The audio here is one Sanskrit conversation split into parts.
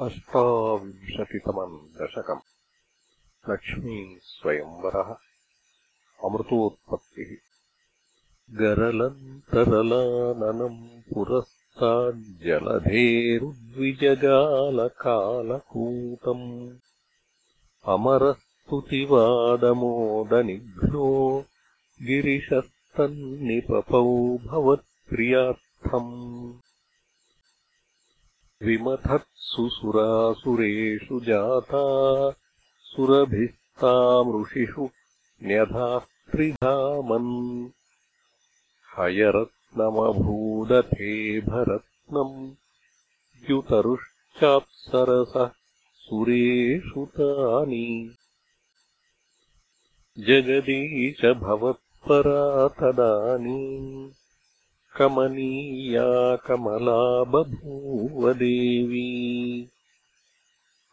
अष्टाविंशतितमम् दशकम् लक्ष्मी स्वयंवरः अमृतोत्पत्तिः। गरलन्तरलाननम् पुरस्ताज्जलधेरुद्विजगालकालकूतम् अमरस्तुतिवादमोदनिघ्नो गिरिशस्तन्निपपौ भवत्प्रियार्थम् विमथत्सु सुरासुरेषु जाता सुरभिस्तामृषिषु न्यधास्त्रिधामन् हयरत्नमभूदथेभरत्नम् द्युतरुश्चाप्सरसः सुरेषु तानि। जगदीश भवत्परा तदानीम् कमनीया कमला बभूवदेवी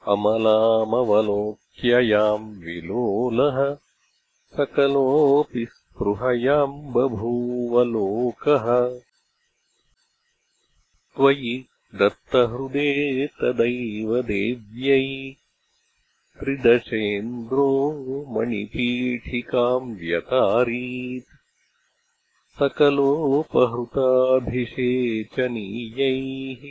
अमलामवलोक्ययाम् विलोलः सकलोऽपि स्पृहयाम् बभूवलोकः। त्वयि दत्तहृदे तदैव देव्यै त्रिदशेन्द्रो मणिपीठिकाम् व्यतारीत् सकलोपहृताभिषेचनीयैः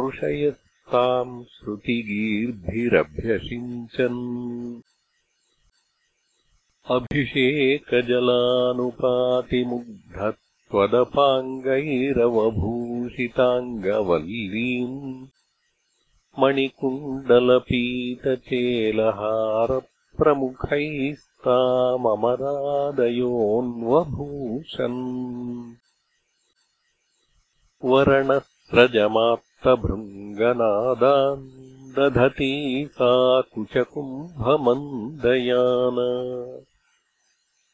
ऋषयस्ताम् श्रुतिगीर्भिरभ्यषिञ्चन् अभिषेकजलानुपातिमुग्धत्वदपाङ्गैरवभूषिताङ्गवल्लीम्। मणिकुण्डलपीतचेलहारप्रमुखैः ताममरादयोऽन्वभूषन् वरणस्रजमात्तभृङ्गनादान् दधती सा कुचकुम्भमन्दयाना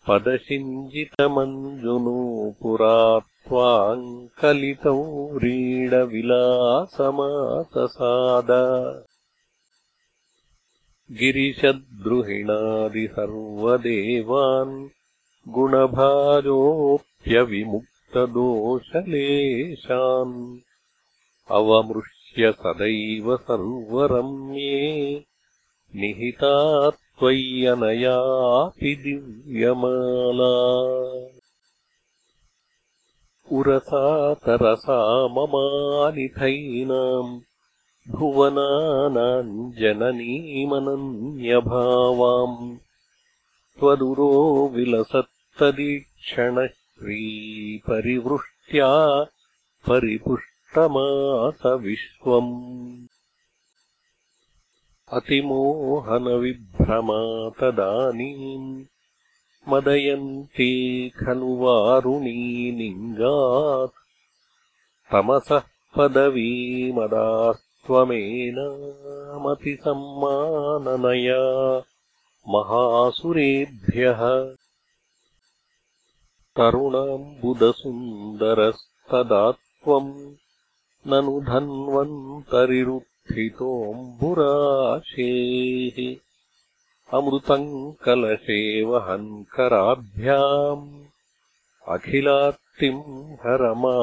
पदशिञ्जितमञ्जुनूपुरा त्वाम् कलितौ व्रीडविलासमाससाद गिरिशद्रुहिणादिसर्वदेवान् गुणभाजोऽप्यविमुक्तदोषलेशान् अवमृश्य सदैव सर्वरम्ये निहिता त्वय्यनयापि दिव्यमाला। उरसा तरसा ममानिथैनाम् भुवनानाम् जननीमनन्यभावाम् त्वदुरो विलसत्तदीक्षणश्रीपरिवृष्ट्या परिपुष्टमास विश्वम्। अतिमोहनविभ्रमा तदानीम् मदयन्ती खलु वारुणीनिङ्गात् तमसः पदवीमदात् त्वमेनामतिसम्माननया महासुरेभ्यः तरुणाम्बुदसुन्दरस्तदा त्वम् ननु धन्वन्तरिरुत्थितोऽम्बुराशेः अमृतम् कलशेवहङ्कराभ्याम् अखिलात्तिम् हरमारुतालयेश